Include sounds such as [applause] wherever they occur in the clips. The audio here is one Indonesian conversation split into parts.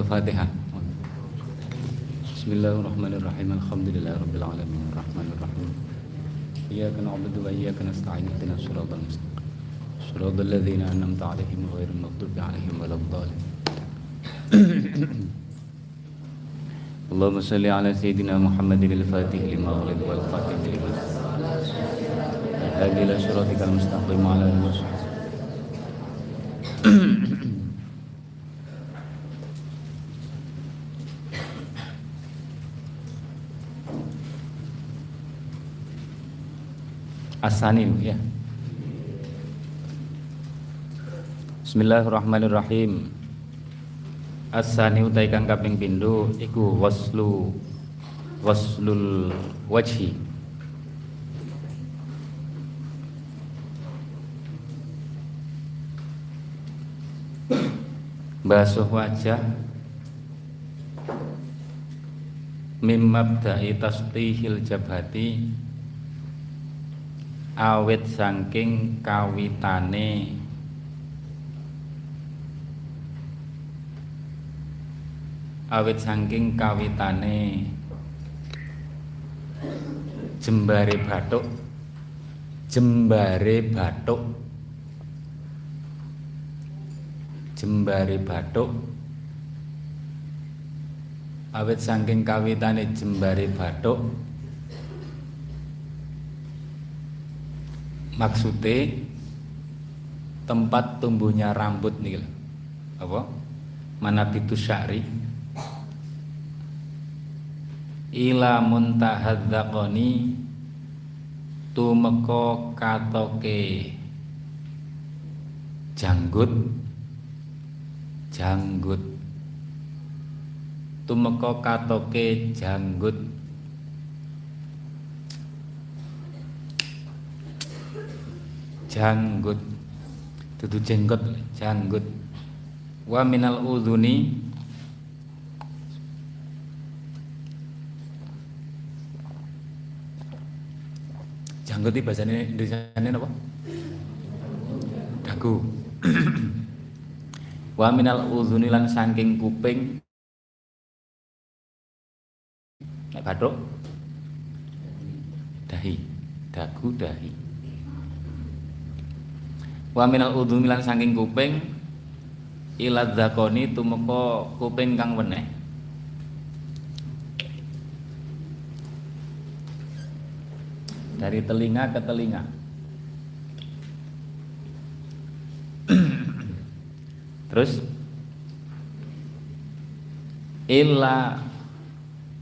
الفاتحة. بسم الله الرحمن الرحيم. الحمد لله رب العالمين. الرحمن الرحيم. إياك نعبد وإياك نستعين. اهدنا الصراط المستقيم. صراط الذين أنعمت عليهم غير المغضوب عليهم ولا الضالين. [coughs] اللهم صل على سيدنا محمد الفاتح لما أغلق والخاتم لما الهادي إلى صراطك المستقيم. على آله [coughs] Asani ya. Bismillahirrahmanirrahim. Asani utai kang kaping pindho iku waslu waslul wajhi. Basuh wajah mimabda'i tastihil jabhati awit saking kawitane. Awit saking kawitane. Jembare batuk jembare batuk jembare batuk awit saking kawitane jembare batuk maksudnya tempat tumbuhnya rambut nih apa? Mana bitu syari. Ila muntahadzaqani tumeka katoke janggut. Janggut. Tumeka katoke janggut janggut. Dudu jenggot janggut. Wa minal udhuni. Janggut itu bahasa Indonesia ini apa? dagu. [clears throat] Wa minal udhuni lan saking kuping. Nek bathuk. Dahi. Dagu dahi wa minal udhuni lan saking kuping ila dzakoni tumeka kuping kang weneh. Dari telinga ke telinga. [clears throat] Terus illa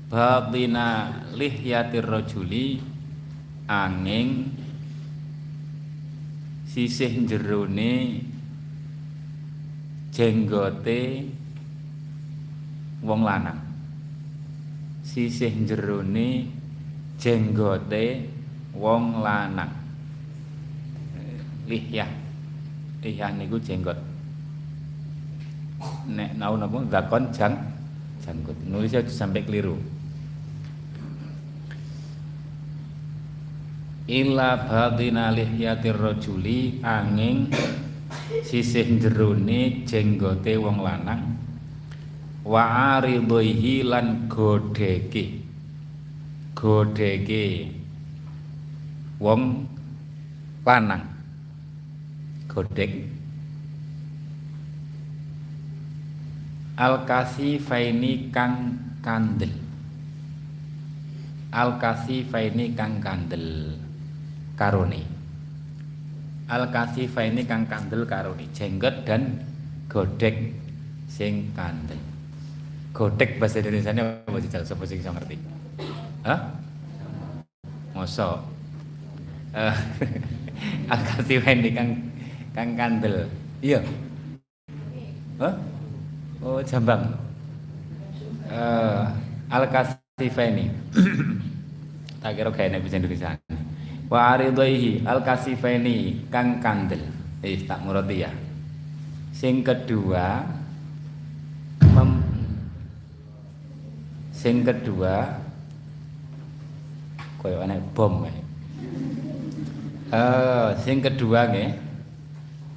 batina lihyatir rajuli angin sisih jerone jenggote wong lanang. Sisih jerone jenggote wong lanang. Lihyah. Lihyah niku jenggot. Nek nau napa zakon jang janggut. Nulisnya sampai keliru illa batina lihyatir rajuli angin sisih jerone jenggote wong lanang. Wa aridhihi lan godheke godheke wong lanang. Godhek. Al kasifaini kang kandel. Al kasifaini kang kandel karone al kasifaini kang kandel karone jenggot dan godek sing kandel. Godek bahasa Indonesia ini apa sih sapa sing iso ngerti? Hah? Mosok. [laughs] Uh, al kasifaini kang kang kandel. Iya. Hah? Oh jambang. Uh, al kasifaini [clears throat] tak kira kayak bahasa Indonesia wa aridaihi al kasifaini kang kandel eh tak murati ya sing kedua mem, sing kedua koyo ana bom eh uh, sing kedua nggih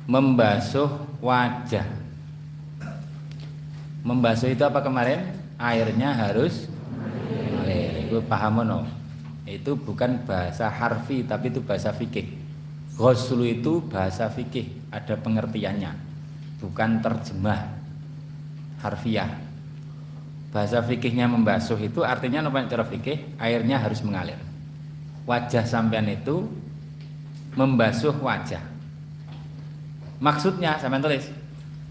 membasuh wajah Membasuh itu apa kemarin? Airnya harus mengalir. Itu paham no? Itu bukan bahasa harfi tapi itu bahasa fikih. Ghuslu itu bahasa fikih, ada pengertiannya. Bukan terjemah harfiah. Bahasa fikihnya membasuh itu artinya apa cara fikih? Airnya harus mengalir. Wajah sampean itu membasuh wajah. Maksudnya sampean tulis.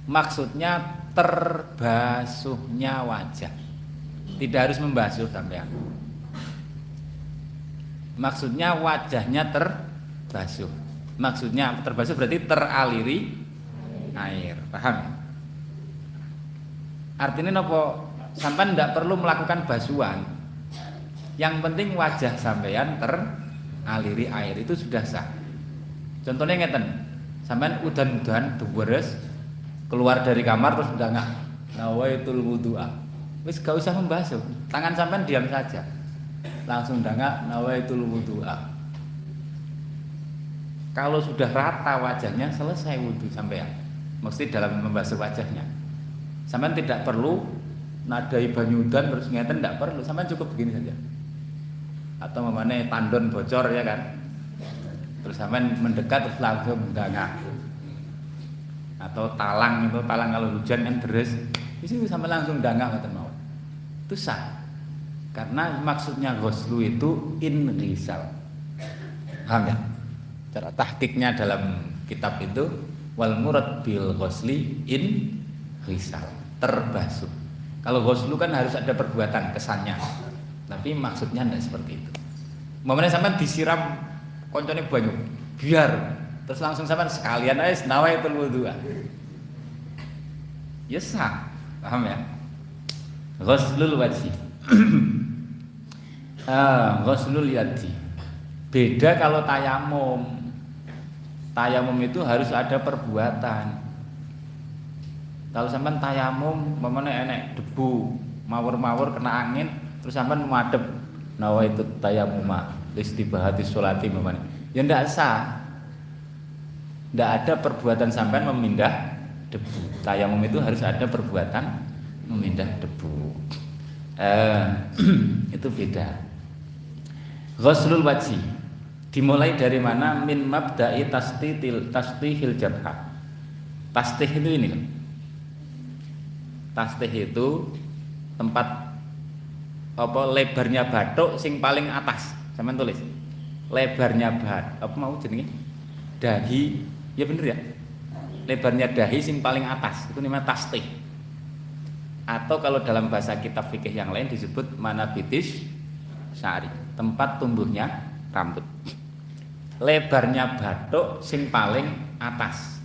Maksudnya terbasuhnya wajah. Tidak harus membasuh sampean. Maksudnya wajahnya terbasuh. Maksudnya terbasuh berarti teraliri air. Paham? Artinya nopo sampai tidak perlu melakukan basuhan. Yang penting wajah sampean teraliri air itu sudah sah. Contohnya ngeten, sampean udan-udan beres keluar dari kamar terus udah nggak nawaitul wudu'a wis gak usah membasuh tangan sampean diam saja langsung udah nggak nawaitul wudu'a kalau sudah rata wajahnya selesai wudhu sampean. Mesti dalam membasuh wajahnya. Sampean tidak perlu nadai banyudan terus ngeten tidak perlu. Sampean cukup begini saja. Atau mana tandon bocor ya kan? Terus sampean mendekat terus langsung udah nggak atau talang itu talang kalau hujan kan deras itu sampai langsung dangak ngoten mau. Itu sah karena maksudnya ghuslu itu in risal paham ya cara tahkiknya dalam kitab itu wal murad bil ghusli in risal terbasuh kalau ghuslu kan harus ada perbuatan kesannya tapi maksudnya tidak seperti itu momennya sampai disiram koncone banyak biar Terus langsung sampai sekalian aja itu wudhu. Ya sah. Paham ya? Ghuslul wajhi. [clears throat] ah, ghuslul yadi. Beda kalau tayamum. Tayamum itu harus ada perbuatan. Kalau sampai tayamum, mana enek debu, mawur-mawur kena angin, terus sampai madep nawa itu tayamuma listibahati sholati memang. Ya ndak sah tidak ada perbuatan sampean memindah debu. Tayamum itu harus ada perbuatan memindah debu. Eh, [clears throat] itu beda. Ghuslul wajhi dimulai dari mana? Min mabda'i tastil tastihil jabha. Tastih itu ini loh. Tastih itu tempat apa lebarnya batuk sing paling atas. Sampean tulis. Lebarnya bat apa mau jenenge? Dahi Ya bener ya. Lebarnya dahi sing paling atas itu namanya tastih. Atau kalau dalam bahasa kitab fikih yang lain disebut manabitis sari, tempat tumbuhnya rambut. Lebarnya batuk sing paling atas.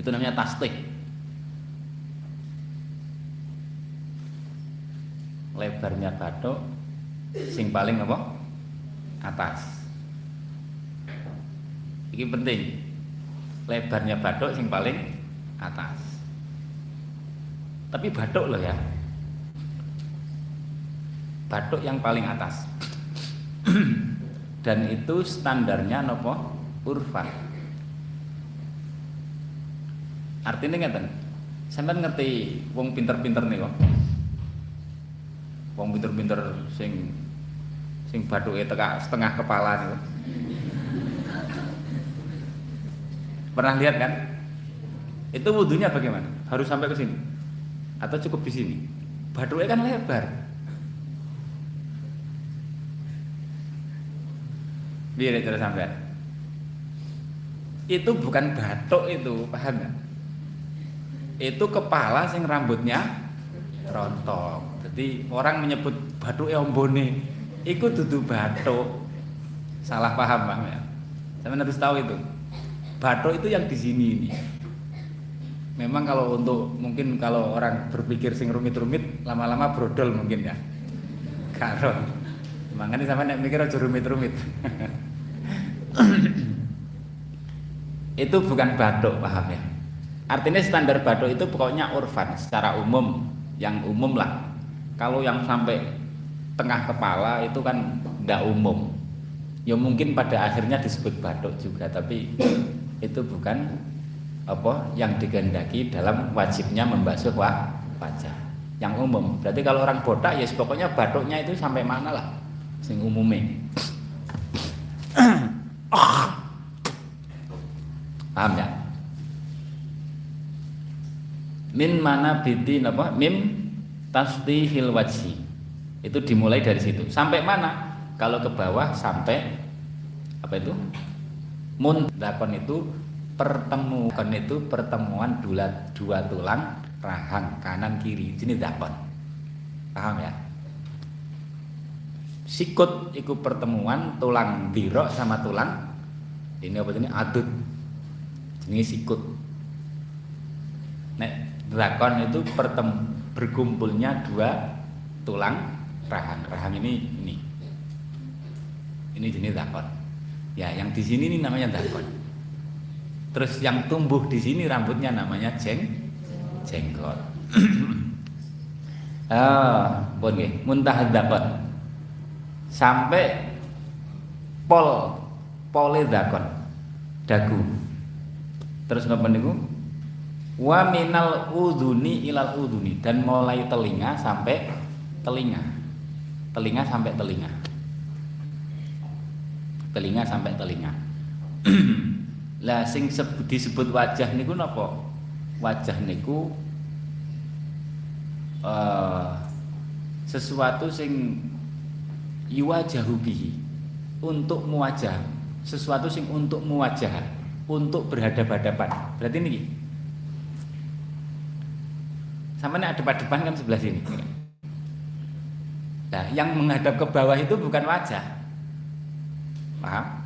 Itu namanya tastih. Lebarnya batuk sing paling apa? Atas. Ini penting. Lebarnya batuk yang paling atas. Tapi batuk loh ya. Batuk yang paling atas. [clears throat] Dan itu standarnya nopo urfan. Artinya ngeten. Sampeyan ngerti wong pinter-pinter nih kok. Wong pinter-pinter sing sing batuke teka setengah kepala nih. Pernah lihat kan? Itu wudhunya bagaimana? Harus sampai ke sini? Atau cukup di sini? Baduknya kan lebar. Biar cara sampai. Itu bukan batuk itu, paham ya? Itu kepala sing rambutnya rontok. Jadi orang menyebut batuk ombone, itu dudu batuk. Salah paham, paham ya? Saya harus tahu itu batok itu yang di sini ini. Memang kalau untuk mungkin kalau orang berpikir sing rumit-rumit lama-lama brodol mungkin ya. Karo. Makanya sama nek mikir aja rumit-rumit. [laughs] [clears throat] itu bukan batuk paham ya. Artinya standar batuk itu pokoknya urfan secara umum, yang umum lah. Kalau yang sampai tengah kepala itu kan tidak umum. Ya mungkin pada akhirnya disebut batuk juga, tapi [clears throat] itu bukan apa yang dikehendaki dalam wajibnya membasuh wajah yang umum berarti kalau orang botak ya pokoknya batuknya itu sampai mana lah sing umumnya paham ya? Min mana biti apa? Mim tasdihil wajhi. Itu dimulai dari situ. Sampai mana? Kalau ke bawah sampai apa itu? Mundakon itu pertemuan itu pertemuan dua, dua tulang rahang kanan kiri. Sini dakon paham ya? Sikut itu pertemuan tulang birok sama tulang. Ini apa ini? Adut ini sikut nek drakon itu pertem berkumpulnya dua tulang rahang. Rahang ini ini. Ini jenis dakon ya yang di sini ini namanya dakon terus yang tumbuh di sini rambutnya namanya jeng jenggot. [clears throat] Ah pun nggih muntah dakon sampai pol pole dakon dagu terus napa niku? Wa minal uduni ilal uduni dan mulai telinga sampai telinga. Telinga sampai telinga. Telinga sampai telinga. [clears throat] Lah sing disebut wajah niku napa? Wajah niku uh, sesuatu sing yuwajahu bihi. Untuk muwajah. Sesuatu sing untuk muwajah untuk berhadap-hadapan berarti ini sama ini adep-adepan kan sebelah sini nah yang menghadap ke bawah itu bukan wajah paham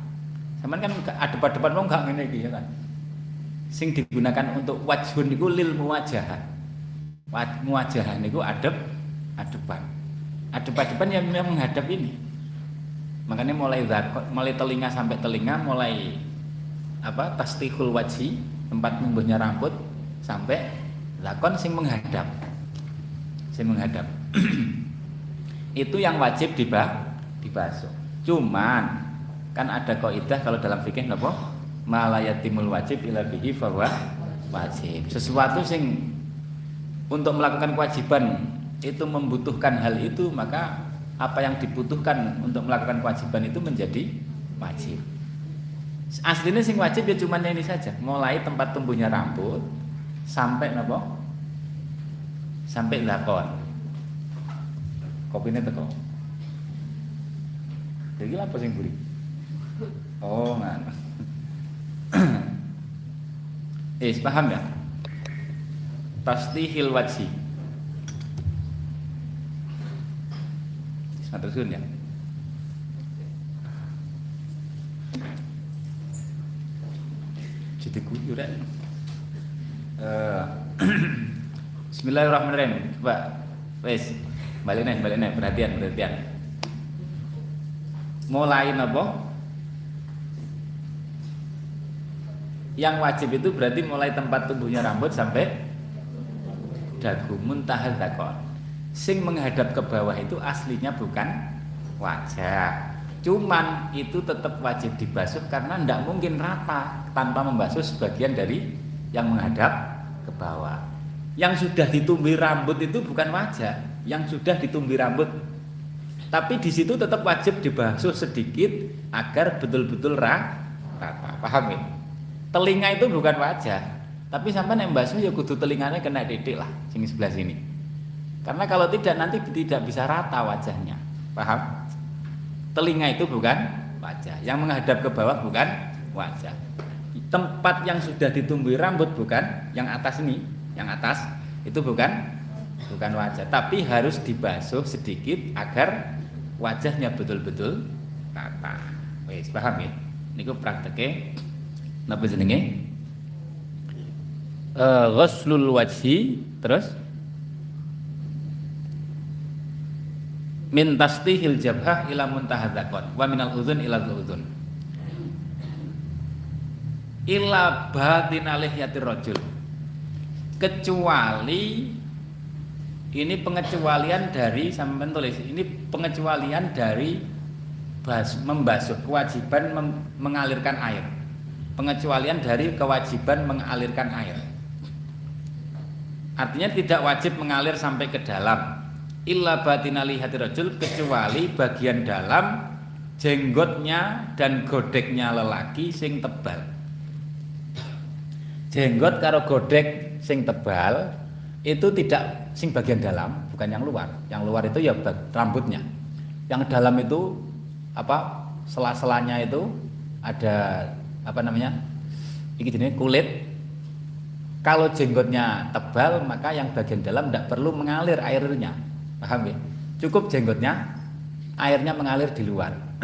Sampeyan kan adep-adepan wong gak ngene iki ya kan. Sing digunakan untuk wajhun niku lil muwajah. Muwajah niku adep adepan. Adep-adepan yang menghadap ini. Makanya mulai mulai telinga sampai telinga, mulai apa tastihul wajhi, tempat numbuhnya rambut sampai lakon sing menghadap. Sing menghadap. [clears throat] itu yang wajib dibah dibasuh. Cuman kan ada kaidah kalau dalam fikih napa malayatimul wajib ila bihi bahwa wajib sesuatu sing untuk melakukan kewajiban itu membutuhkan hal itu maka apa yang dibutuhkan untuk melakukan kewajiban itu menjadi wajib aslinya sing wajib ya cuma ini saja mulai tempat tumbuhnya rambut sampai napa sampai lakon kopinya teko jadi apa sing buri Oh, man. eh, [clears throat] paham ya? Tasdihil wajhi. Matur ya. Kuyu rek. Uh, Bismillahirrahmanirrahim. Coba wes balik nih, balik nih, perhatian, perhatian. Mulai napa? Yang wajib itu berarti mulai tempat tumbuhnya rambut sampai dagu muntahal dakon. Sing menghadap ke bawah itu aslinya bukan wajah. Cuman itu tetap wajib dibasuh karena tidak mungkin rata tanpa membasuh sebagian dari yang menghadap ke bawah. Yang sudah ditumbuhi rambut itu bukan wajah, yang sudah ditumbuhi rambut. Tapi di situ tetap wajib dibasuh sedikit agar betul-betul rata. Paham ya? telinga itu bukan wajah tapi sampai yang basuh ya kudu telinganya kena didik lah sini sebelah sini karena kalau tidak nanti tidak bisa rata wajahnya paham telinga itu bukan wajah. Yang menghadap ke bawah bukan wajah. Tempat yang sudah ditumbuhi rambut bukan yang atas ini yang atas itu bukan bukan wajah. Tapi harus dibasuh sedikit agar wajahnya betul-betul rata. Wes paham ya? Ini prakteknya napa jenenge? Uh, ghuslul wajhi terus min tastihil jabhah ila muntahadzakon wa minal udhun ila udhun ila batin yatir rajul kecuali ini pengecualian dari sampai tulis ini pengecualian dari bas, membasuh kewajiban mem, mengalirkan air pengecualian dari kewajiban mengalirkan air. Artinya tidak wajib mengalir sampai ke dalam. Illa batina lihati rajul kecuali bagian dalam jenggotnya dan godeknya lelaki sing tebal. Jenggot karo godek sing tebal itu tidak sing bagian dalam, bukan yang luar. Yang luar itu ya rambutnya. Yang dalam itu apa? Sela-selanya itu ada apa namanya? Ini kulit kalau jenggotnya tebal, maka yang bagian dalam tidak perlu mengalir airnya. Paham ya? Cukup jenggotnya, airnya mengalir di luar. [clears throat]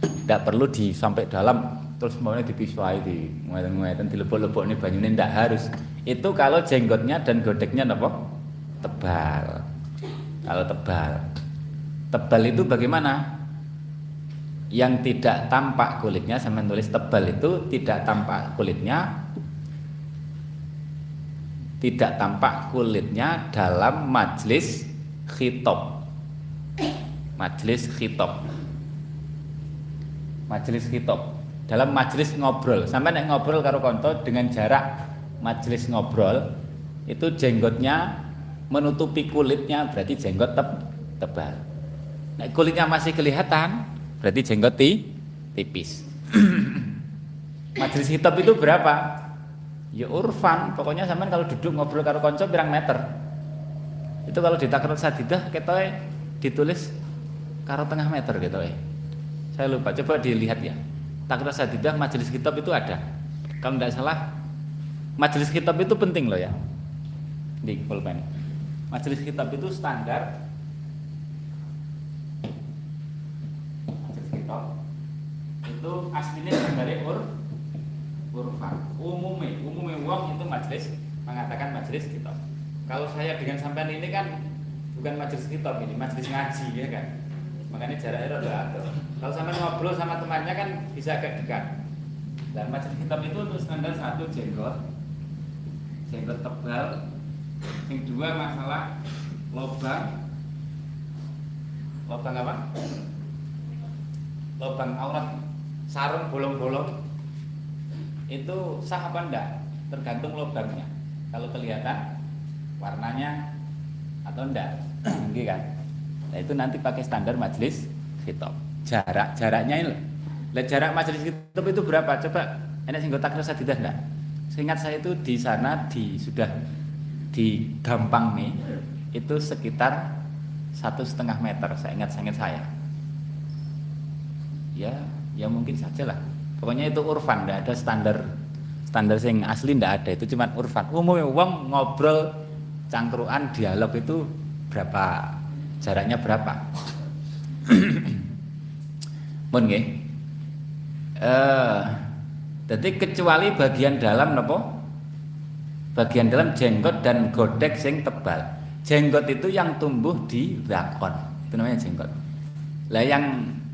Tidak perlu di sampai dalam terus maunya dipiswai di ngeten-ngeten dilepok-lepok ini banyunya tidak harus. Itu kalau jenggotnya dan godeknya apa? Tebal. Kalau tebal. Tebal itu bagaimana? Yang tidak tampak kulitnya, saya menulis tebal itu tidak tampak kulitnya, tidak tampak kulitnya dalam majlis khitab. Majlis khitab. Majlis khitab. Dalam majlis ngobrol. Sampai nek ngobrol karo konto dengan jarak majlis ngobrol itu jenggotnya menutupi kulitnya berarti jenggot teb tebal. Nek kulitnya masih kelihatan berarti jenggot tipis. [clears throat] Majlis khitab itu berapa Ya urfan, pokoknya zaman kalau duduk ngobrol karo konco pirang meter. Itu kalau di takrut sadidah kita ditulis karo tengah meter gitu ya. Saya lupa, coba dilihat ya. Takrut sadidah majelis kitab itu ada. Kalau tidak salah, majelis kitab itu penting loh ya. Di pulpen. Majelis kitab itu standar majelis kitab itu aslinya standar ur urfan umumnya umumnya wong itu majelis mengatakan majelis kitab. Kalau saya dengan sampean ini kan bukan majelis kitab ini majelis ngaji ya kan? Makanya jaraknya rada atur. Kalau sampean ngobrol sama temannya kan bisa agak dekat. Dan majelis kitab itu untuk standar satu jenggot. Jenggot tebal. Yang dua masalah lobang. Lobang apa? Lobang aurat. Sarung bolong-bolong itu sah apa enggak? Tergantung lubangnya kalau kelihatan warnanya atau enggak. [clears throat] Gitu kan nah, itu nanti pakai standar majelis khitab. Jarak jaraknya ini lah jarak majelis khitab itu berapa? Coba enak sing tak rasa tidak enggak? Seingat saya itu di sana di sudah di gampang nih itu sekitar satu setengah meter. Saya ingat sangat saya. Ya ya mungkin saja lah Pokoknya itu urfan, tidak ada standar standar yang asli tidak ada. Itu cuma urfan. Umumnya uang ngobrol cangkruan dialog itu berapa jaraknya berapa? [clears throat] Mun nggih. Eh jadi kecuali bagian dalam nopo? Bagian dalam jenggot dan godek sing tebal. Jenggot itu yang tumbuh di zakon. Itu namanya jenggot. Lah yang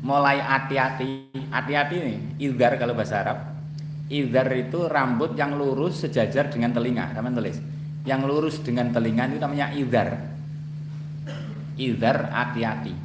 mulai hati-hati. Hati-hati nih idhar kalau bahasa Arab. Idhar itu rambut yang lurus sejajar dengan telinga. Teman tulis. Yang lurus dengan telinga itu namanya idhar idhar hati-hati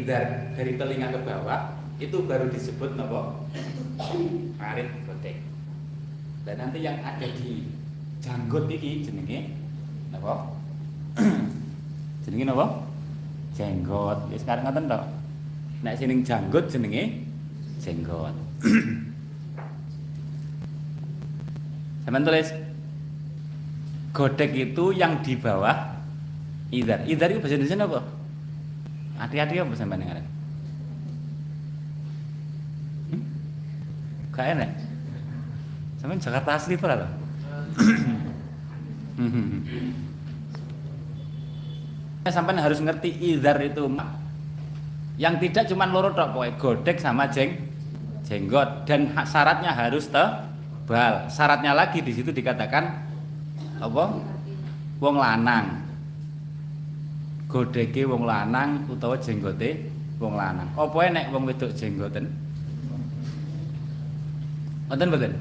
indar dari telinga ke bawah itu baru disebut nopo? Marit gotek dan nanti yang ada di janggut ini jenenge nopo? [clears throat] Jenenge nopo? Jenggot. Ya sekarang ngaten tok. Nek sini janggut jenenge jenggot. [clears throat] Sampeyan tulis godek itu yang di bawah idar. Idar itu bahasa Indonesia apa? Hati-hati apa sampai dengar? Hmm? Gak enak. Sampai Jakarta asli pula loh. Sampai harus ngerti idar itu yang tidak cuma loro tok pokoknya godek sama jeng jenggot dan syaratnya harus tebal. Syaratnya lagi di situ dikatakan apa? Wong lanang. Godeke wong lanang utawa jenggote wong lanang. Apa nek wong wedok jenggoten? Wonten mboten?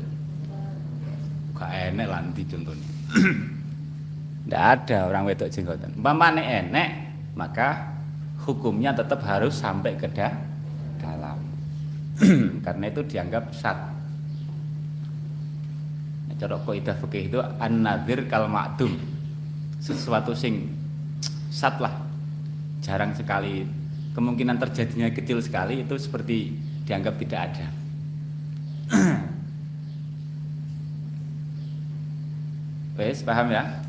Gak enek lah nanti contohnya. [clears throat] Tidak ada orang wedok jenggoten. Umpamane enek, maka hukumnya tetap harus sampai ke dalam. [clears throat] Karena itu dianggap sat cara kaidah fikih itu an-nadzir kal ma'dum. Sesuatu sing sat lah. Jarang sekali kemungkinan terjadinya kecil sekali itu seperti dianggap tidak ada. [clears throat] Wes paham ya?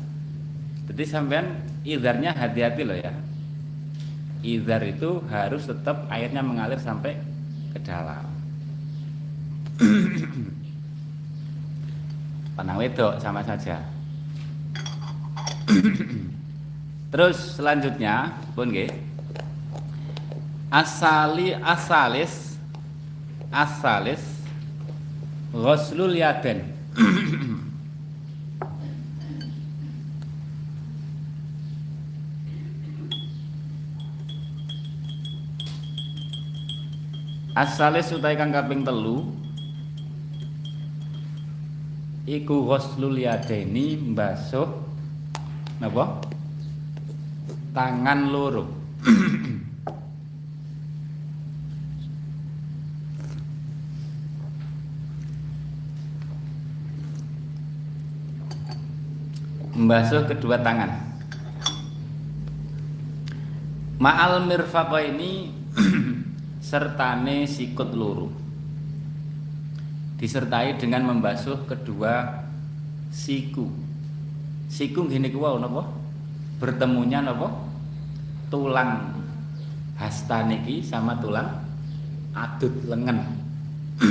Jadi sampean idarnya hati-hati loh ya. Idar itu harus tetap airnya mengalir sampai ke dalam. [clears throat] Panang wedok sama saja. [clears throat] Terus selanjutnya pun nggih. Asali asalis asalis ghuslul yaden. Asalis utai kang kaping telu iku ghuslul yadaini mbasuh napa tangan loro membasuh kedua tangan ma'al mirfaqa ini [clears throat] sertane sikut loro disertai dengan membasuh kedua siku. Siku gini kuwa napa? Bertemunya napa? Tulang hasta niki sama tulang adut lengan. [clears throat]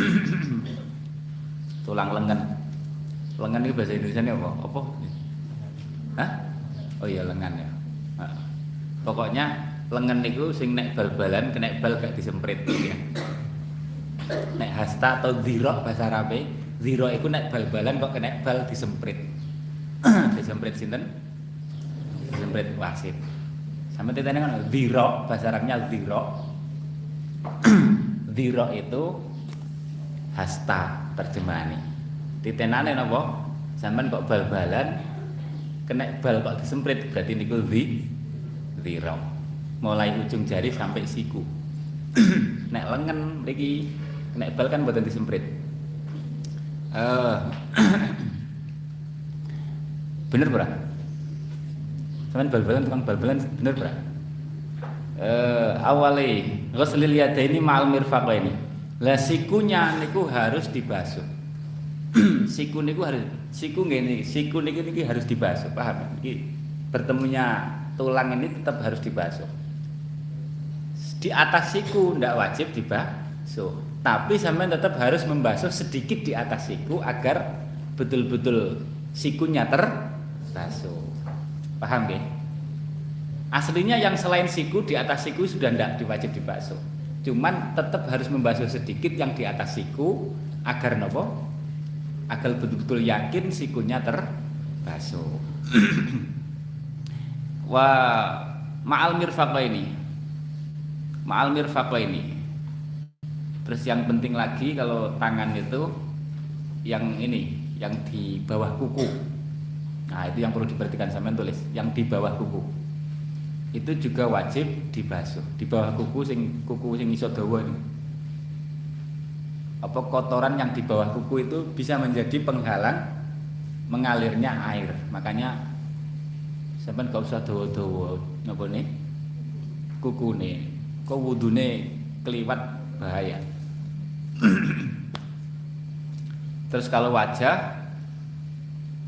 tulang lengan. Lengan itu bahasa Indonesia ini apa? Apa? Hah? Oh iya lengan ya. Pokoknya lengan niku sing nek bal-balan kena bal gak disemprit ya nek hasta atau ziro bahasa Arabe ziro itu nek bal-balan kok kena bal disemprit [clears throat] disemprit sinten disemprit wasit. Sama titene kan ziro bahasa Arabnya ziro [clears throat] ziro itu hasta terjemahane. Titenane napa? Sampean kok bal-balan kena bal kok disemprit berarti niku zi ziro mulai ujung jari sampai siku. [clears throat] Nek lengan mriki kena bal kan buatan disemprit. Uh, [clears throat] bener bro Cuman bal-balan tukang bal-balan bener bro uh, awali ghuslil ini ma'al mirfaq ini? Lah sikunya niku harus dibasuh. [clears throat] Siku niku harus siku ngene siku niku niki harus dibasuh paham iki bertemunya tulang ini tetap harus dibasuh. Di atas siku ndak wajib dibasuh tapi sampean tetap harus membasuh sedikit di atas siku agar betul-betul sikunya terbasuh. Paham ya? Aslinya yang selain siku di atas siku sudah tidak diwajib dibasuh. Cuman tetap harus membasuh sedikit yang di atas siku agar nopo? Agar betul-betul yakin sikunya terbasuh. [clears throat] Wah, ma'al mirfaqa ini. Ma'al mirfaqa ini Terus yang penting lagi kalau tangan itu yang ini, yang di bawah kuku. Nah, itu yang perlu diperhatikan sama tulis, yang di bawah kuku. Itu juga wajib dibasuh. Di bawah kuku sing kuku sing iso dawa ini. Apa kotoran yang di bawah kuku itu bisa menjadi penghalang mengalirnya air. Makanya sampean gak usah dawa-dawa napa nih? Kukune. Kok wudune keliwat bahaya. [clears throat] Terus kalau wajah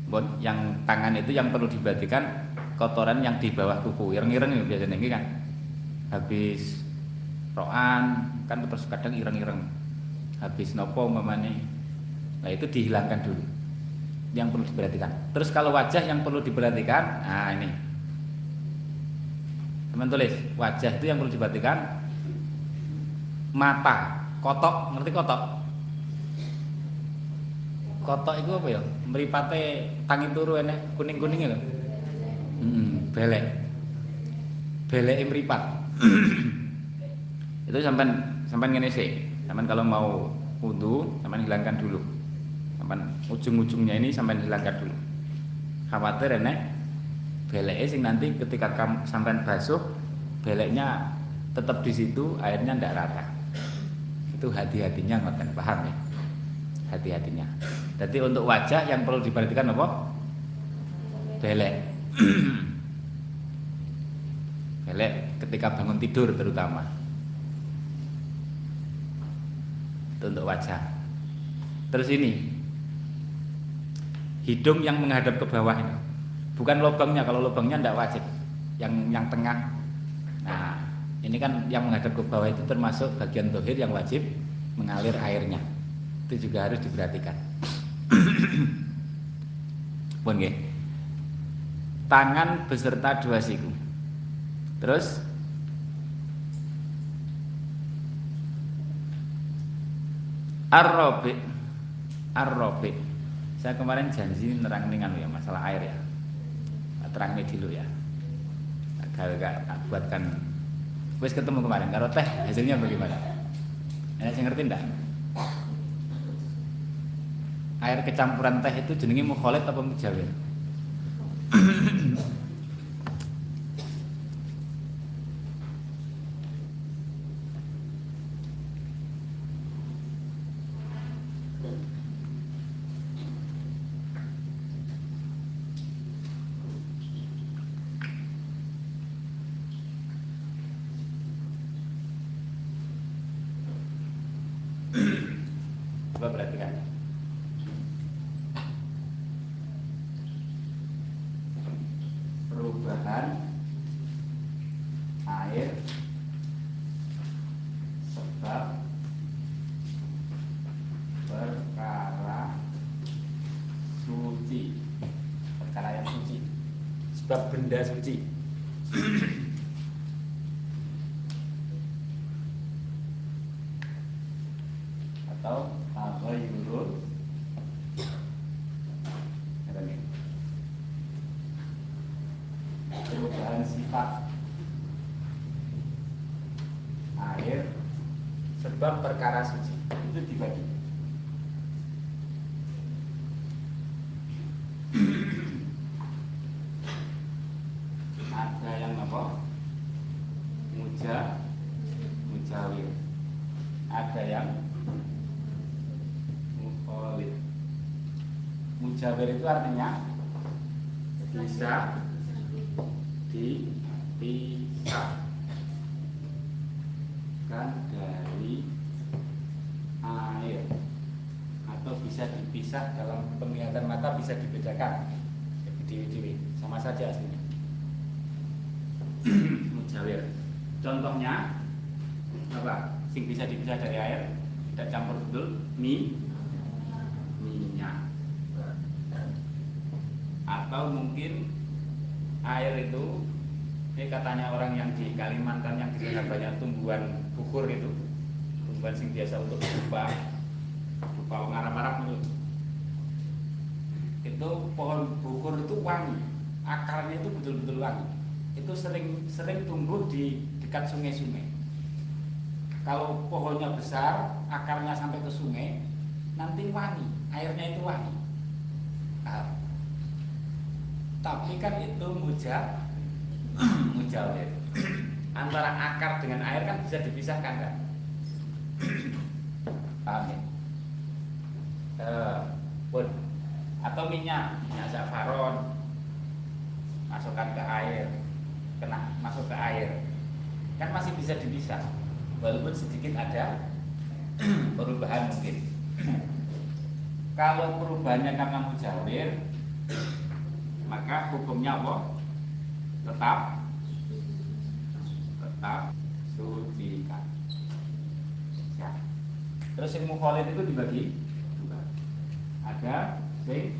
Bon, yang tangan itu yang perlu diperhatikan kotoran yang di bawah kuku. Ireng-ireng biasanya ini kan. Habis roan kan terus kadang ireng-ireng. Habis nopo mamane nah itu dihilangkan dulu. Yang perlu diperhatikan. Terus kalau wajah yang perlu diperhatikan nah ini. Teman tulis wajah itu yang perlu diperhatikan. Mata. Kotok. Ngerti kotok kotok itu apa ya? Meripate tangi turu enek kuning kuning ya hmm, belek. Belek meripat [clears throat] itu sampai sampai ngene sih sampai kalau mau wudhu sampai hilangkan dulu. Sampai ujung-ujungnya ini sampai hilangkan dulu. Khawatir enek beleknya sing nanti ketika kamu basuh beleknya tetap di situ airnya tidak rata. Itu hati-hatinya ngoten paham ya? Hati-hatinya jadi untuk wajah yang perlu diperhatikan apa? Belek. [clears throat] Belek ketika bangun tidur terutama. Itu untuk wajah. Terus ini. Hidung yang menghadap ke bawah ini. Bukan lubangnya kalau lubangnya tidak wajib. Yang yang tengah. Nah ini kan yang menghadap ke bawah itu termasuk bagian dohir yang wajib mengalir airnya. Itu juga harus diperhatikan pun tangan beserta dua siku. Terus? Ar-Rabi. Ar-Rabi. Saya kemarin janji nerang dengan ya masalah air ya. Terang ini dulu ya. Agak-agak buatkan. Wis ketemu kemarin Kalau teh hasilnya bagaimana? Enak saya ngerti enggak Air kecampuran teh itu jenenge mukholet apa mujawir benda suci atau taghayyurul perubahan sifat air sebab perkara suci itu dibagi Jabir itu artinya bisa dipisahkan dari air atau bisa dipisah dalam penglihatan mata bisa dibedakan dewi-dewi sama saja aslinya mujawir contohnya apa sing bisa dipisah dari air tidak campur betul mie atau mungkin air itu ini katanya orang yang di Sana banyak tumbuhan bukur itu tumbuhan sing biasa untuk berupa berupa ngarap-ngarap itu. Itu pohon bukur itu wangi akarnya itu betul-betul wangi. Itu sering sering tumbuh di dekat sungai-sungai. Kalau pohonnya besar akarnya sampai ke sungai nanti wangi airnya itu wangi. Nah, tapi kan itu muja [clears throat] mujawir [clears throat] antara akar dengan air kan bisa dipisahkan kan? [coughs] Paham ya? Uh, pun. Atau minyak minyak zafaron masukkan ke air kena masuk ke air. Kan masih bisa dipisah walaupun sedikit ada [coughs] perubahan mungkin. [coughs] Kalau perubahannya karena mujawir maka hukumnya apa? Tetap tetap sucikan ya. terus yang mukhalid itu dibagi dua. Ada sing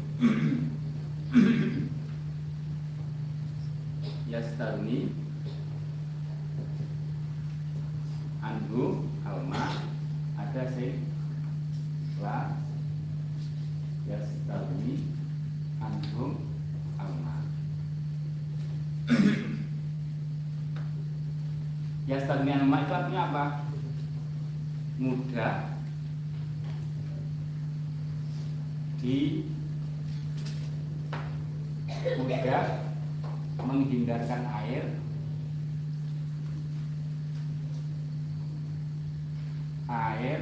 yastarni anhu alma. Ada sing la yastarni anhum alma alma itu artinya apa? Mudah. Di mudah menghindarkan air. Air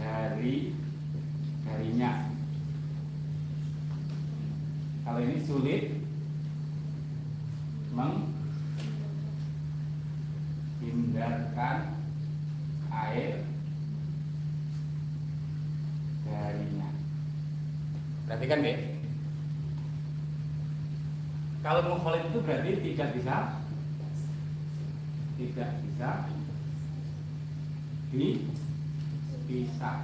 dari darinya kalau ini sulit menghindarkan air darinya perhatikan deh kalau mukhalif itu berarti tidak bisa tidak bisa dipisah.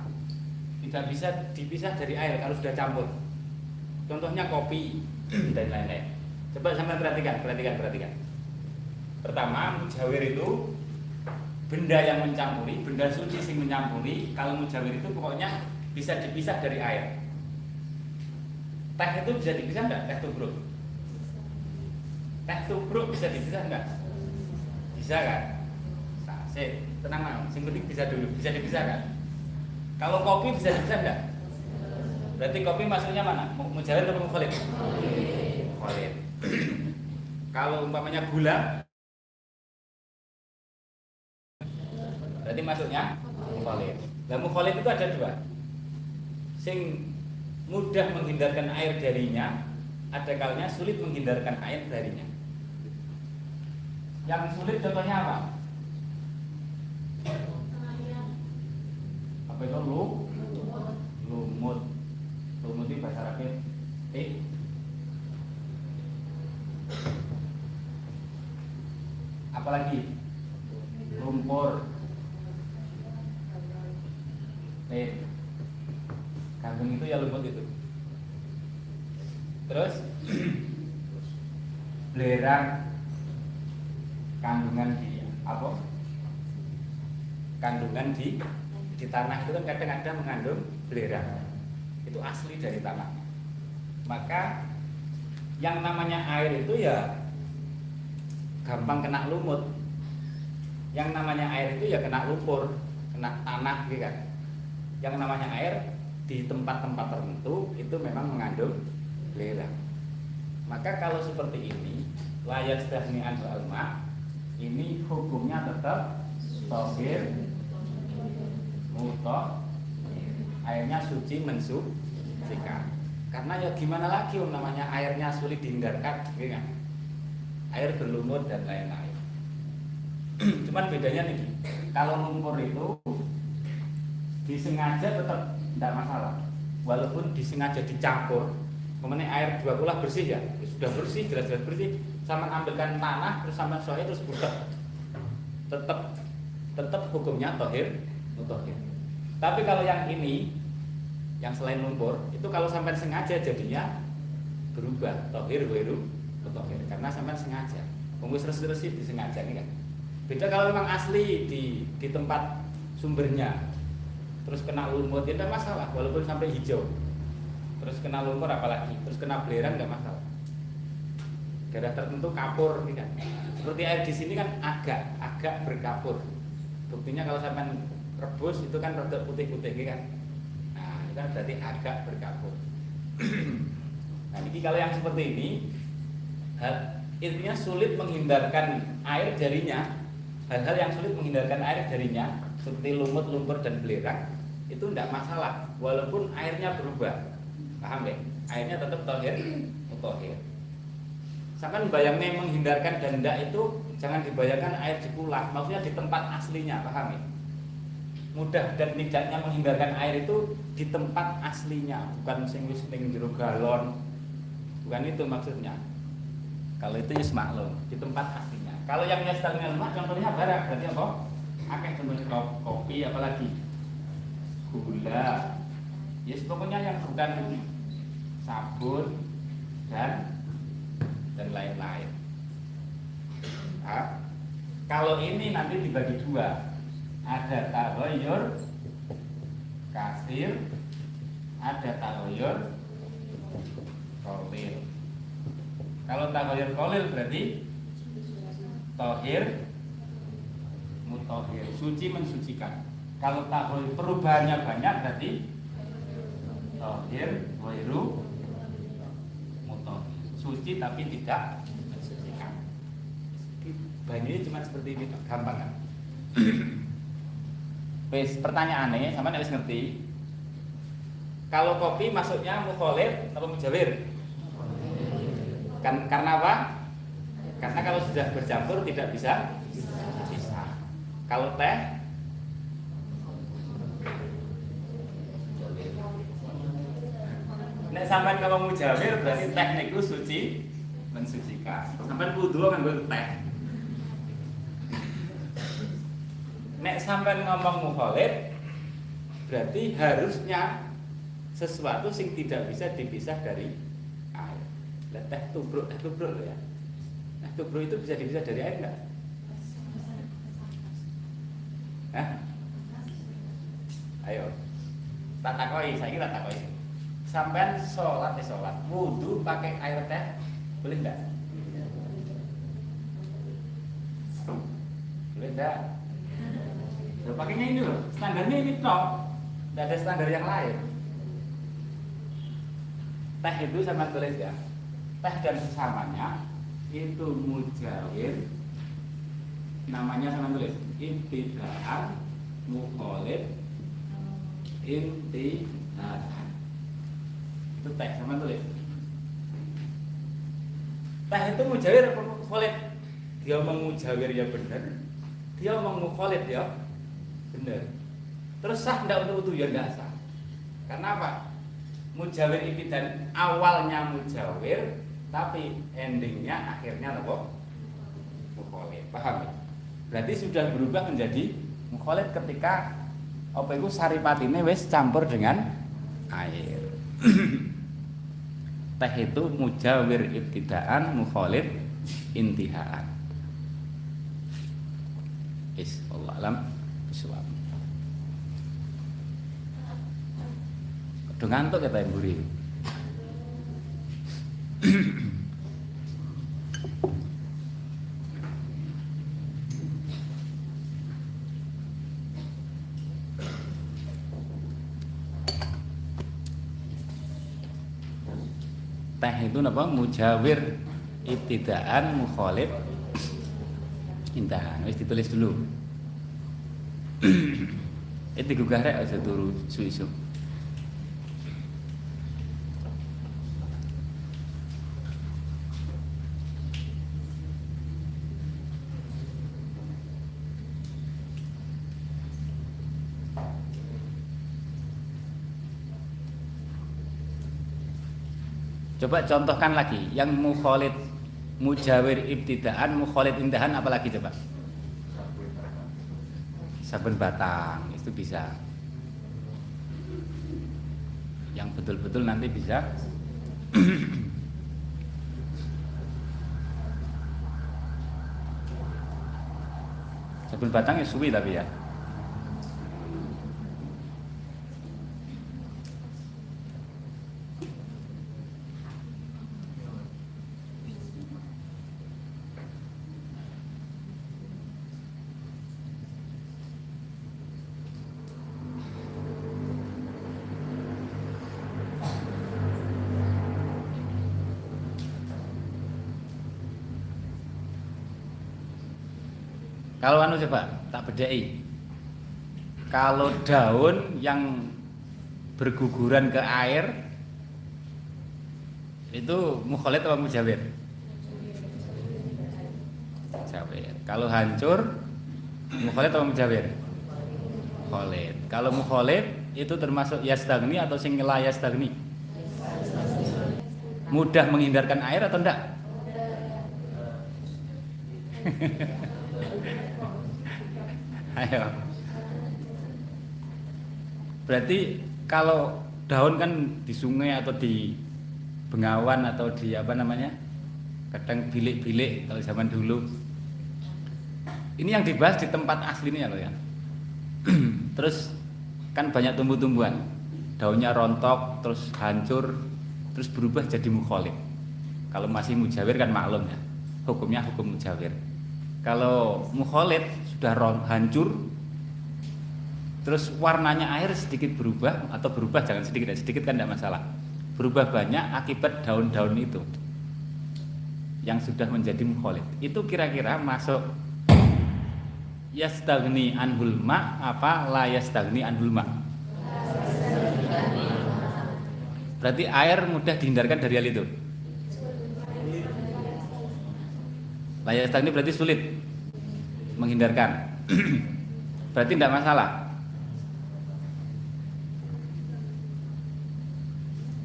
Tidak bisa dipisah dari air kalau sudah campur. Contohnya kopi dan lain-lain. Coba sampai perhatikan, perhatikan, perhatikan. Pertama, mujawir itu benda yang mencampuri, benda suci sing mencampuri. Kalau mujawir itu pokoknya bisa dipisah dari air. Teh itu bisa dipisah enggak? Teh tubruk. Teh tubruk bisa dipisah enggak? Bisa kan? Nah, sih, tenang mau. Sing penting bisa dulu, bisa dipisah kan? Kalau kopi bisa dipisah enggak? Berarti kopi masuknya mana? Mujawir atau mukhalif? Mukhalif. [clears throat] Kalau umpamanya gula berarti masuknya mukhalif. Nah, mukhalif itu ada dua. Sing mudah menghindarkan air darinya, ada kalanya sulit menghindarkan air darinya. Yang sulit contohnya apa? Apa itu lu? Lumut. Lumut itu bahasa Arabnya eh apalagi lumpur nih kambing itu ya lumut itu. Terus? [clears throat] Belerang kandungan di apa? Kandungan di di tanah itu kan kadang ada mengandung belerang. Itu asli dari tanah. Maka yang namanya air itu ya gampang kena lumut. Yang namanya air itu ya kena lumpur kena tanah gitu kan. Yang namanya air di tempat-tempat tertentu itu memang mengandung belerang maka kalau seperti ini layak stagnian alma ini hukumnya tetap tohir mutoh airnya suci mensucikan. Karena ya gimana lagi um, namanya airnya sulit dihindarkan gitu kan? air berlumut dan lain-lain. [clears throat] Cuman bedanya nih kalau lumpur itu disengaja tetap tidak masalah. Walaupun disengaja dicampur kemudian air dua kulah bersih ya, ya sudah bersih jelas-jelas bersih. Sama ambilkan tanah terus sama soalnya terus butek tetap tetap hukumnya tohir tohir tapi kalau yang ini yang selain lumpur itu kalau sampai sengaja jadinya berubah tohir wiru tohir karena sampai sengaja. Pengus resi-resi disengaja ini kan beda kalau memang asli di di tempat sumbernya terus kena lumpur tidak masalah walaupun sampai hijau. Terus kena lumpur apalagi terus kena belerang nggak masalah. Daerah tertentu kapur nih kan? Seperti air di sini kan agak agak berkapur. Buktinya kalau sampai rebus itu kan rada putih-putih kan? Nah itu kan berarti agak berkapur. [clears throat] Nah ini kalau yang seperti ini intinya sulit menghindarkan air darinya. Hal-hal yang sulit menghindarkan air darinya seperti lumut, lumpur dan belerang itu tidak masalah walaupun airnya berubah paham ya airnya tetap tohir tohir Sampai bayangnya menghindarkan danda itu jangan dibayangkan air di maksudnya di tempat aslinya, paham ya? mudah dan tidaknya menghindarkan air itu di tempat aslinya, bukan sing wis ning jero galon. Bukan itu maksudnya. Kalau itu ya maklum, di tempat aslinya. Kalau yang nyestal lemak contohnya barang, berarti apa? Akeh contohnya kopi apalagi gula. Yes, pokoknya yang bukan sabun dan dan lain-lain. Nah, kalau ini nanti dibagi dua, ada tahoyur kasir, ada tahoyur kolil. Kalau tahoyur kolil berarti tohir mutohir, suci mensucikan. Kalau tahoyur perubahannya banyak berarti tohir, wairu, mutohir. Suci tapi tidak mensucikan. Ini cuma seperti ini, gampang kan? [clears throat] Wes pertanyaannya sama harus ngerti. Kalau kopi masuknya mukholid atau mujawir? Kan karena apa? Karena kalau sudah bercampur tidak bisa bisa. Kalau teh Nek sampai kalau mujawir berarti teknik itu suci mensucikan. Sampai wudhu kan gue teh. nek sampai ngomong mukhalid berarti harusnya sesuatu sing tidak bisa dipisah dari air. Lah teh tubruk, teh tubruk ya. Teh tubruk itu bisa dipisah dari air enggak? Hah? Ayo. Tak takoi, saya kira takoi. Sampai sholat ya sholat, wudhu pakai air teh, boleh enggak? Boleh enggak? Ya, pakainya ini loh, standarnya ini top, tidak ada standar yang lain. Teh itu sama tulis ya, teh dan sesamanya itu mujawir, namanya sama tulis. Ibtidaan mukholid intihadan itu teh sama tulis teh itu mujawir apa mukholid? Dia mengujawir ya benar dia mengukholid ya? Benar terus sah enggak untuk itu ya enggak sah. Karena apa? Mujawir dan awalnya mujawir tapi endingnya akhirnya apa? Mukholid. Paham ya? Berarti sudah berubah menjadi mukholid ketika apa itu saripatine wis campur dengan air [clears throat] teh itu mujawir ibtidaan mukholid intihaan. Is Allah alam bisawab. Udah ngantuk kata yang buri teh itu apa mujawir ibtidaan mukholid intahan wis ditulis dulu. [clears throat] Itu digugah rek aja turu suisu Coba contohkan lagi yang mukholid mujawir ibtidaan, mukholid indahan apalagi coba? Sabun batang itu bisa. Yang betul-betul nanti bisa [coughs] Sabun batang ya suwi tapi ya. Bedai. Kalau daun yang berguguran ke air itu mukholid atau mujawir? Mujawir. Kalau hancur mukholid atau mujawir? mukholid. Kalau mukholid itu termasuk yastagni atau sing la yastagni? Mudah menghindarkan air atau enggak? [laughs] Ayo. Berarti kalau daun kan di sungai atau di bengawan atau di apa namanya? Kadang bilik-bilik kalau zaman dulu. Ini yang dibahas di tempat aslinya loh ya. [clears throat] terus kan banyak tumbuh-tumbuhan. Daunnya rontok, terus hancur, terus berubah jadi mukholid. Kalau masih mujawir kan maklum ya. Hukumnya hukum mujawir. Kalau mukholid sudah hancur, terus warnanya air sedikit berubah atau berubah jangan sedikit sedikit kan tidak masalah. Berubah banyak akibat daun-daun itu yang sudah menjadi mukholid. Itu kira-kira masuk yastagni anhul ma apa la yastagni anhul ma? Berarti air mudah dihindarkan dari hal itu. Layak stagni berarti sulit menghindarkan. [clears throat] berarti tidak masalah.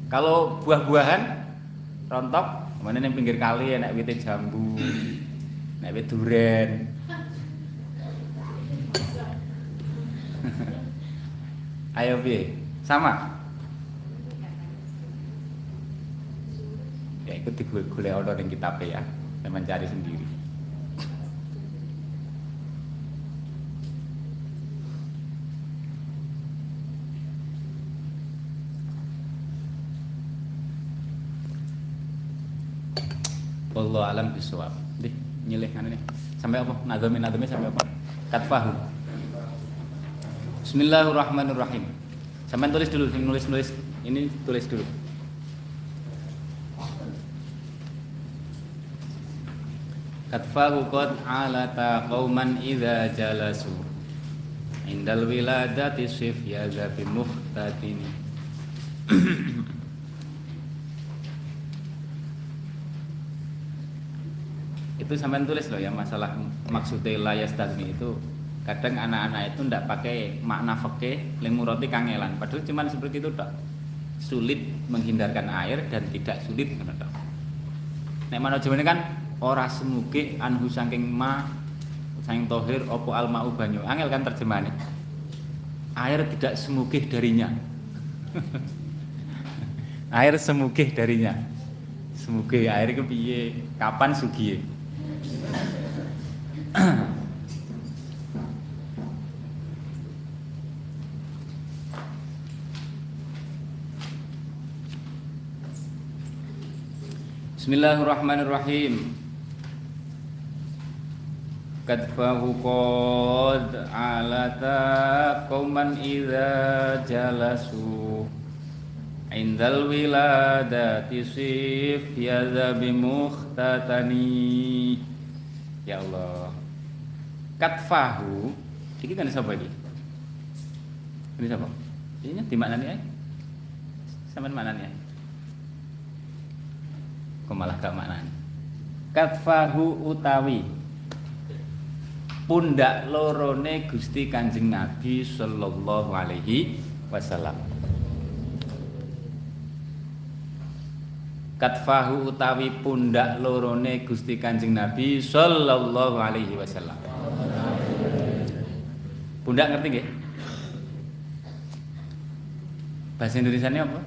Kalau buah-buahan rontok, mana yang pinggir kali enak wit jambu, enak wit duren. [laughs] Ayo bi, sama. Ya ikut digolek ono ning kitab ya, saya mencari sendiri. Alam bisawab. Di nyilih kan ini. Sampai apa? Nadami nadami sampai apa? Katfahu. Bismillahirrahmanirrahim. Sampai tulis dulu, nulis nulis ini tulis dulu. Katfahu qad alata qauman idza jalasu indal wiladati sif ya muhtatini [clears throat] itu sampai tulis loh ya masalah maksudnya layas tagmi itu kadang anak-anak itu ndak pakai makna fakih lemuroti kangelan. Padahal cuma seperti itu tak sulit menghindarkan air dan tidak sulit nek mana ini kan ora semuge anhu saking ma saking tohir opo alma banyu. Angel kan terjemahannya air tidak semugih darinya. [laughs] Air semugih darinya. Semugih air itu piye? Kapan sugiye Bismillahirrahmanirrahim. Kadfahu qad alata qauman idza jalasu indal wiladati sif yadha bimukhtatani ya Allah. Katfahu ini kan siapa ini? Ini siapa? Ini di mana nih sama mana nih kok malah gak maknani? Katfahu utawi pundak lorone Gusti Kanjeng Nabi sallallahu alaihi wasallam. Katfahu utawi pundak lorone Gusti Kanjeng Nabi sallallahu alaihi wasallam. Pundak ngerti nggih? Bahasa Indonesia ini apa?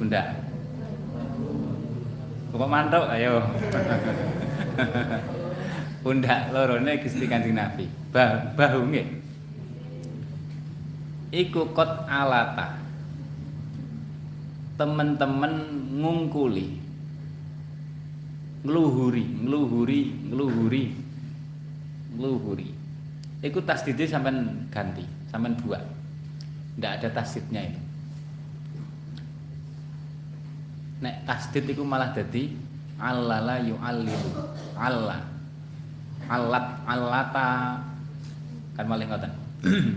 Pundak Kok mantuk ayo. Pundak lorone Gusti Kanjeng Nabi. Bah, bahu nggih. Iku kot alata. Temen-temen ngungkuli. Ngluhuri, ngluhuri, ngluhuri. Ngluhuri. Iku tasdidnya sampean ganti, sampean buat. Ndak ada tasdidnya itu. Nek tasdid iku malah dadi allala yu'allilu. Alla alat alata. Kan malah ngoten. [clears throat]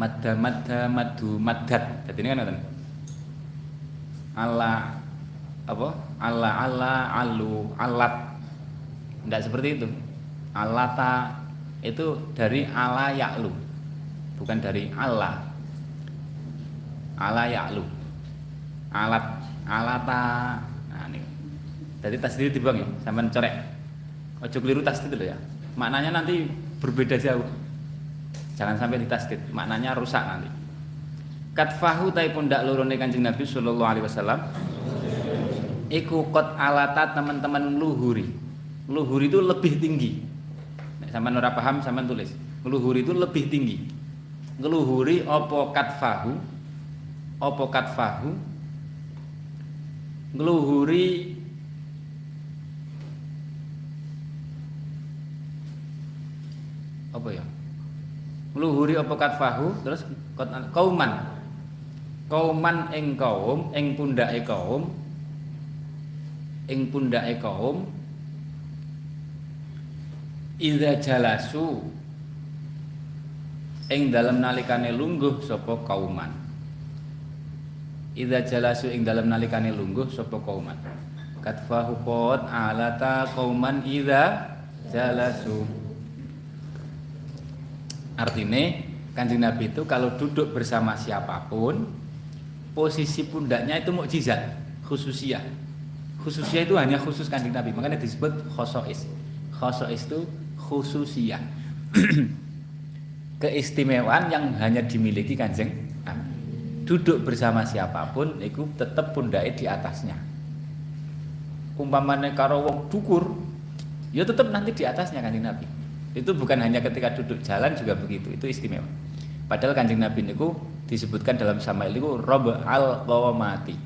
Madda madda maddu maddat dadi kan ngoten. Alla apa? Alla alla alu alat. Ndak seperti itu. Alata itu dari ala ya'lu. Bukan dari Allah. Ala ya'lu alat alata. Nah ini. Jadi tasdid dibang ya sampai corek ojo keliru tasdid dulu ya. Maknanya nanti berbeda jauh. Jangan sampai ditasdid. Maknanya rusak nanti. Katfahu tai pundak lurune kanjeng Nabi sallallahu alaihi wasallam iku kot alata teman-teman luhuri. Luhuri itu lebih tinggi. Sama ora paham sama tulis. Luhuri itu lebih tinggi. Ngeluhuri opo katfahu opo katfahu ngeluhuri apa ya? Ngeluhuri opo katfahu? Terus kauman. Kauman ing kaum ing pundake kaum ing pundake kaum. Iza jalasu. Ing dalam nalikane lungguh sapa kauman Iza jalasu ing dalam nalikane lungguh sapa kauman? Katfahu qad alata kauman iza jalasu. Artinya kanjeng Nabi itu kalau duduk bersama siapa pun posisi pundaknya itu mukjizat khususiah khususiah itu hanya khusus kanjeng Nabi makanya disebut khosois. Khosois itu khususiyah. [clears throat] Keistimewaan yang hanya dimiliki kanjeng duduk bersama siapa pun itu tetap pundai di atasnya. Umpamanya karo wong dukur ya tetap nanti di atasnya kanjeng Nabi. Itu bukan hanya ketika duduk jalan juga begitu itu istimewa. Padahal kanjeng Nabi itu disebutkan dalam sama itu rob al qawamati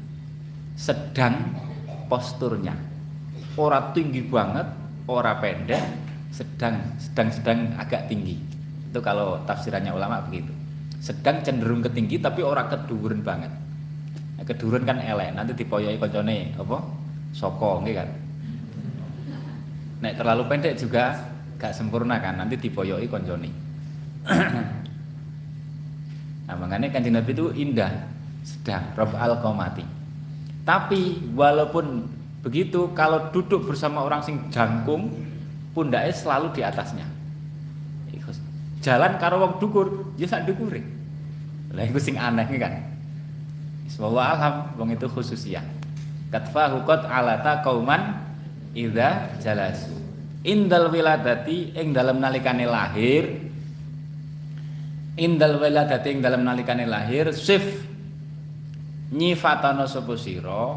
sedang posturnya. Ora tinggi banget ora pendek sedang sedang sedang agak tinggi. Itu kalau tafsirannya ulama begitu sedang cenderung ke tinggi tapi orang keduren banget. Nah, keduren kan elek nanti dipoyoi koncone apa? Soko nggih kan? Nek terlalu pendek juga gak sempurna kan nanti dipoyoi koncone. Nah makanya kanjeng Nabi itu indah sedang rob al komati tapi walaupun begitu kalau duduk bersama orang sing jangkung pundaknya selalu di atasnya. Jalan karo wong dukur ya sak dukure lah iku sing aneh kan. Semoga alham wong itu khususiyah katfa hukot alata kauman idza jalasu. Indal wiladati ing dalam nalikane lahir. Indal wiladati ing dalam nalikane lahir sif. Nyifatana sapa sira?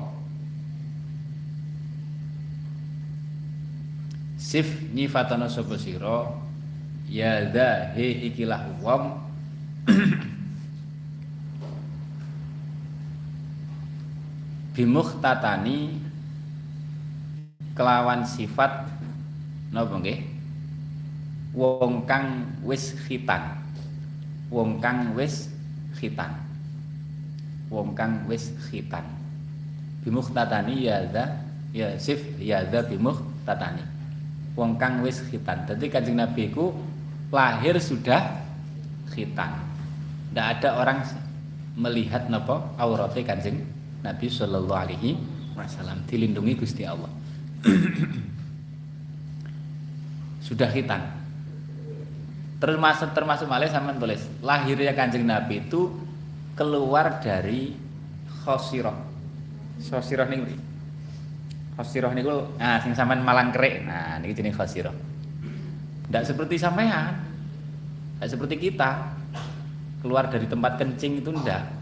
Sif nyifatana sapa sira? Ya dha he ikilah wong [clears throat] bimukhtatani kelawan sifat napa nggih? Wong kang wis khitan. Wong kang wis khitan. Wong kang wis khitan. Bimukhtatani ya dha ya sif ya dha bimukhtatani. Wong kang wis khitan. Jadi Kanjeng Nabi ku lahir sudah khitan. Tidak ada orang melihat napa aurate Kanjeng Nabi sallallahu alaihi wasallam dilindungi Gusti Allah. [clears throat] sudah khitan. Termasuk termasuk malah sama tulis lahirnya Kanjeng Nabi itu keluar dari khosirah. Khosirah nih khosirah niku nah sing sampean malang kerik. Nah niki jenenge khosirah. Tidak seperti sampean. Tidak seperti kita. Keluar dari tempat kencing itu ndak.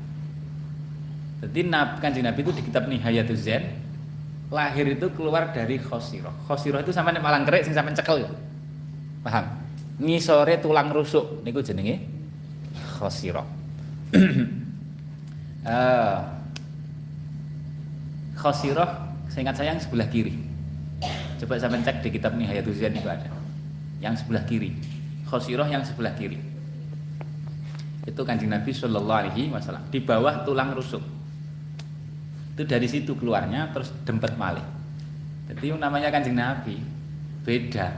Jadi Kanjeng Nabi itu di kitab Nihayatul Zen lahir itu keluar dari khosirah. Khosirah itu sampean malang kerik sing sampean cekel. Paham? Ngisore tulang rusuk niku jenenge khosirah. uh, [clears throat] khosirah Seingat saya yang sebelah kiri. Coba saya cek di kitab Nihayatul Zain itu ada. Yang sebelah kiri. Khosirah yang sebelah kiri. Itu kanjeng Nabi Shallallahu Alaihi Wasallam di bawah tulang rusuk. Itu dari situ keluarnya terus dempet malih. Jadi yang namanya kanjeng Nabi beda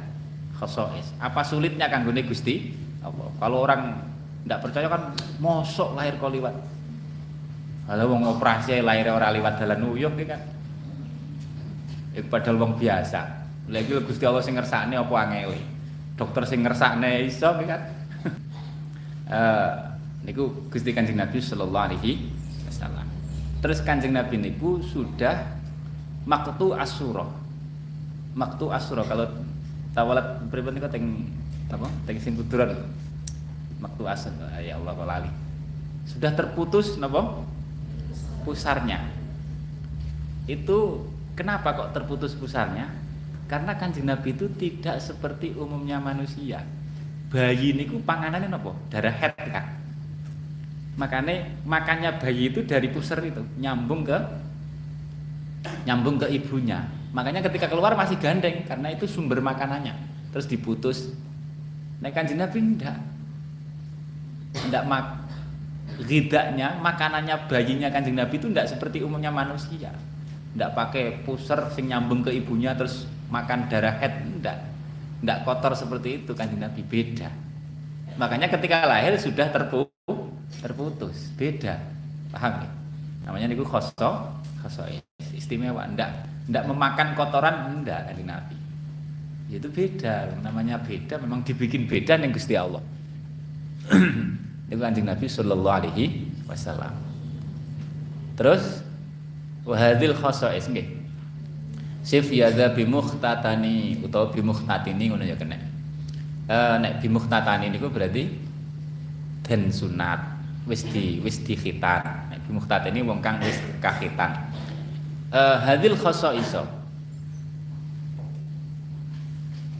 khosois. Apa sulitnya kanggone Gusti Allah? Kalau orang tidak percaya kan mosok lahir kau liwat. Kalau mau operasi lahir orang liwat dalan uyuk kan Iku padahal wong biasa. Lagi Gusti Allah sing ngersakne apa angele. dokter sing ngersakne iso kan. [laughs] Eh niku Gusti Kanjeng Nabi sallallahu alaihi. Terus Kanjeng Nabi niku sudah maktu asura. Maktu asura kalau tawalat pripun niku teng apa? Teng sing kuduran. Maktu asura ya Allah lali. Sudah terputus napa? Pusarnya. Itu kenapa kok terputus pusarnya? Karena Kanjeng Nabi itu tidak seperti umumnya manusia bayi niku panganannya nopo darah head kan makanya makannya bayi itu dari pusar itu nyambung ke nyambung ke ibunya. Makanya ketika keluar masih gandeng karena itu sumber makanannya. Terus diputus. Nah kanjeng nabi enggak enggak mak ridaknya makanannya bayinya kanjeng nabi itu enggak seperti umumnya manusia. Enggak pakai pusar sing nyambung ke ibunya terus makan darah head enggak tidak kotor seperti itu kan Nabi beda. Makanya ketika lahir sudah terpu terputus, beda. Paham ya? Namanya niku khoso, khoso istimewa. Tidak tidak memakan kotoran enggak kan Nabi. Itu beda, namanya beda, memang dibikin beda nih Gusti Allah. [clears throat] itu kanjeng Nabi Shallallahu Alaihi Wasallam. Terus wahadil khosois nggih sif yadza bimukhtatani utawa bimukhtatini ngono ya kena. Eh nek bimukhtatani niku berarti den sunat wis di wis di khitan. Nek bimukhtatini wong kang wis kahitan. Eh hadil iso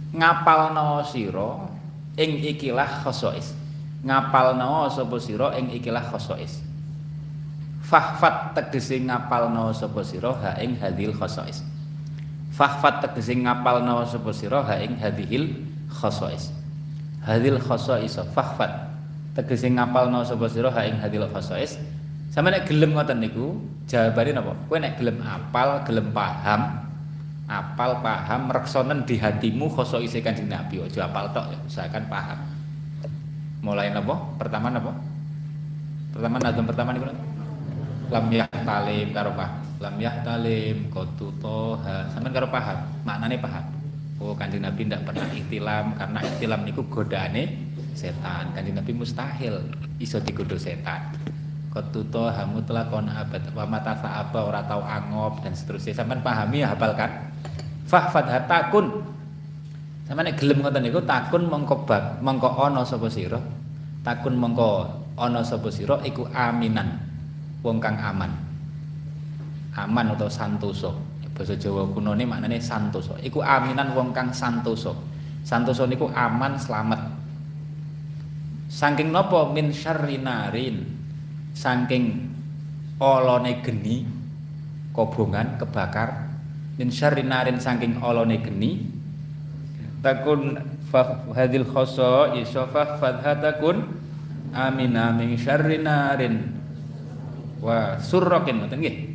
ngapalno sira ing ikilah khosois ngapalno sapa sira ing ikilah khosois fahfat tegese ngapalno sapa sira ha ing hadil khosois fahfat tegese ngapalno sapa sira ha ing hadhil khasais. Hadhil khasais fahfat tegese ngapalno sapa sira ha ing hadhil khasais sampe nek gelem ngoten niku jawabane napa? Kowe nek gelem apal gelem paham apal paham reksonen di hatimu khasais Kanjeng Nabi. Aja apal tok ya usahakan paham. Mulai napa? Pertama napa? Pertama nazam pertama niku lam talim karo paham lam yahtalim kotu toha. Sampean karo paham maknane paham. Oh kanjeng nabi ndak pernah ihtilam karena ihtilam niku godane setan. Kanjeng nabi mustahil iso digodo setan. Kotu toha mutlakon abad wa mata apa ora tau angop dan seterusnya. Sampean pahami ya hafal kan? Fahfad hatakun sampean nek gelem ngoten niku takun mongko bab mongko ana sapa sira? Takun mongko ana sapa sira iku aminan wong kang aman. Aman atau santoso. Bahasa Jawa kuno ini maknanya santoso. Iku aminan wong kang santoso. Santoso niku aman selamat saking nopo min syarrinarin saking olone geni kobongan kebakar. Min syarrinarin saking olone geni. Takun hadil khoso isofah fadhatakun amina min syarrinarin wa surrokin nggih?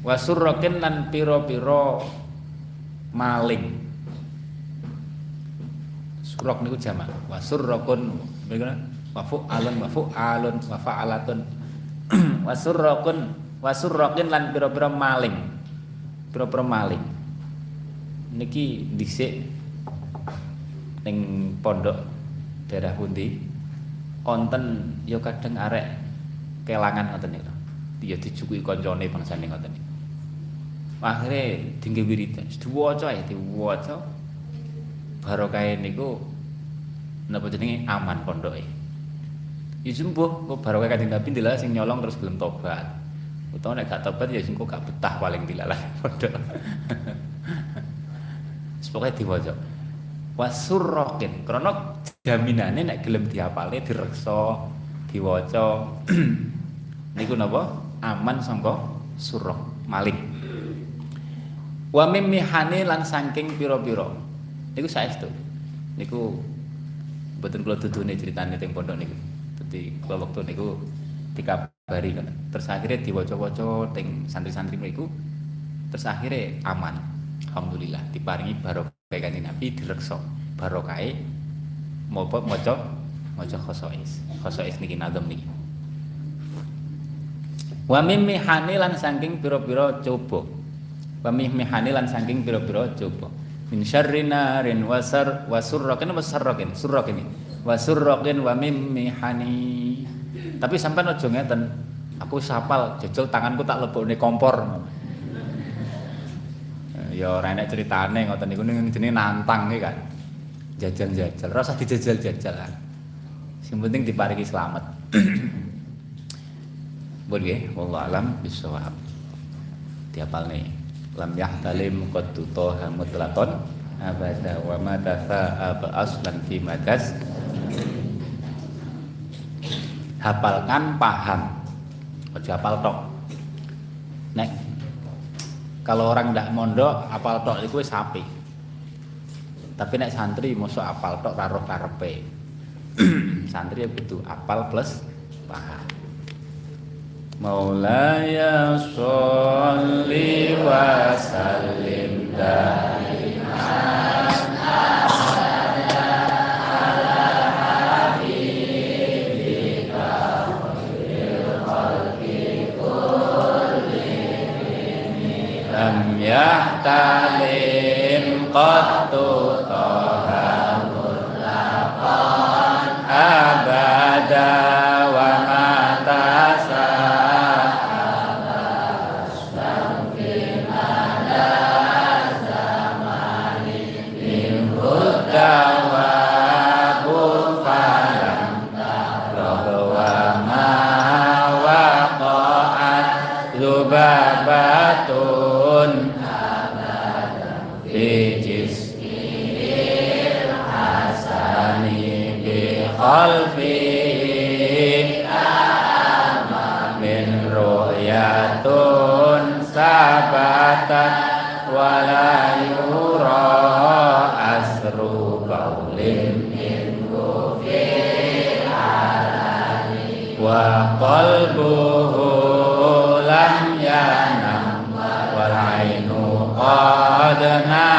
Wasurrokin lan piro-piro maling surok niku jamak. Wasurrokun wafu alun wafu alun wafa alatun wasurrokun wasurrokin lan piro-piro maling. Piro-piro maling. Niki dhisik ning pondok daerah pundi? Konten yo kadang arek kelangan ngoten niku. Ya dijukui koncone bangsane ngoten niku. Akhirnya tinggi wiridan. Diwaca ya diwaca. Barokah niku napa jenenge? Aman pondoke. Ya sembuh kok barokah kanjeng Nabi ndilah sing nyolong terus belum tobat. Utawa nek gak tobat ya sing kok gak betah paling dilalah [laughs] pondok. Pokoknya diwaca wasurrokin karena jaminannya nek gelem diapale direksa diwaca. [clears throat] Niku napa? Aman sangka surok maling. Wa mim mihane lan saking pira-pira. Niku saestu. Niku mboten kula dudune critane teng pondok niku. Dadi kula wektu niku dikabari kan. Terus akhirnya diwaca-waca teng santri-santri niku terus akhirnya aman. Alhamdulillah diparingi barokah kanjeng Nabi direksa. Barokahe maca maca maca khosois. Khosois niki nadam niki. Wa mim mihane lan saking pira-pira coba mihani lan saking pira-pira coba. Min syarri narin wasar wasurrakin surrakin wa surrakin wa mim tapi sampai aja ngeten aku sapal jejel tanganku tak lebokne kompor. Ya ora enek critane ngoten niku jenenge nantang iki kan jajal-jajal rasa dijajal-jajal kan sing penting diparingi selamat. [clears throat] Boleh wallahu alam bisawab. Tiapal nih lam yahtalim qad tutoha mutlaqan. Abada wa ma tasa'aba aslan fi madas hafalkan paham. Aja hafal tok. Nek kalau orang ndak mondok apal tok iku wis sapi tapi nek santri mosok apal tok karo karepe. [clears throat] Santri ya butuh apal plus paham Maulaya sholli wa sallim lam Adonai.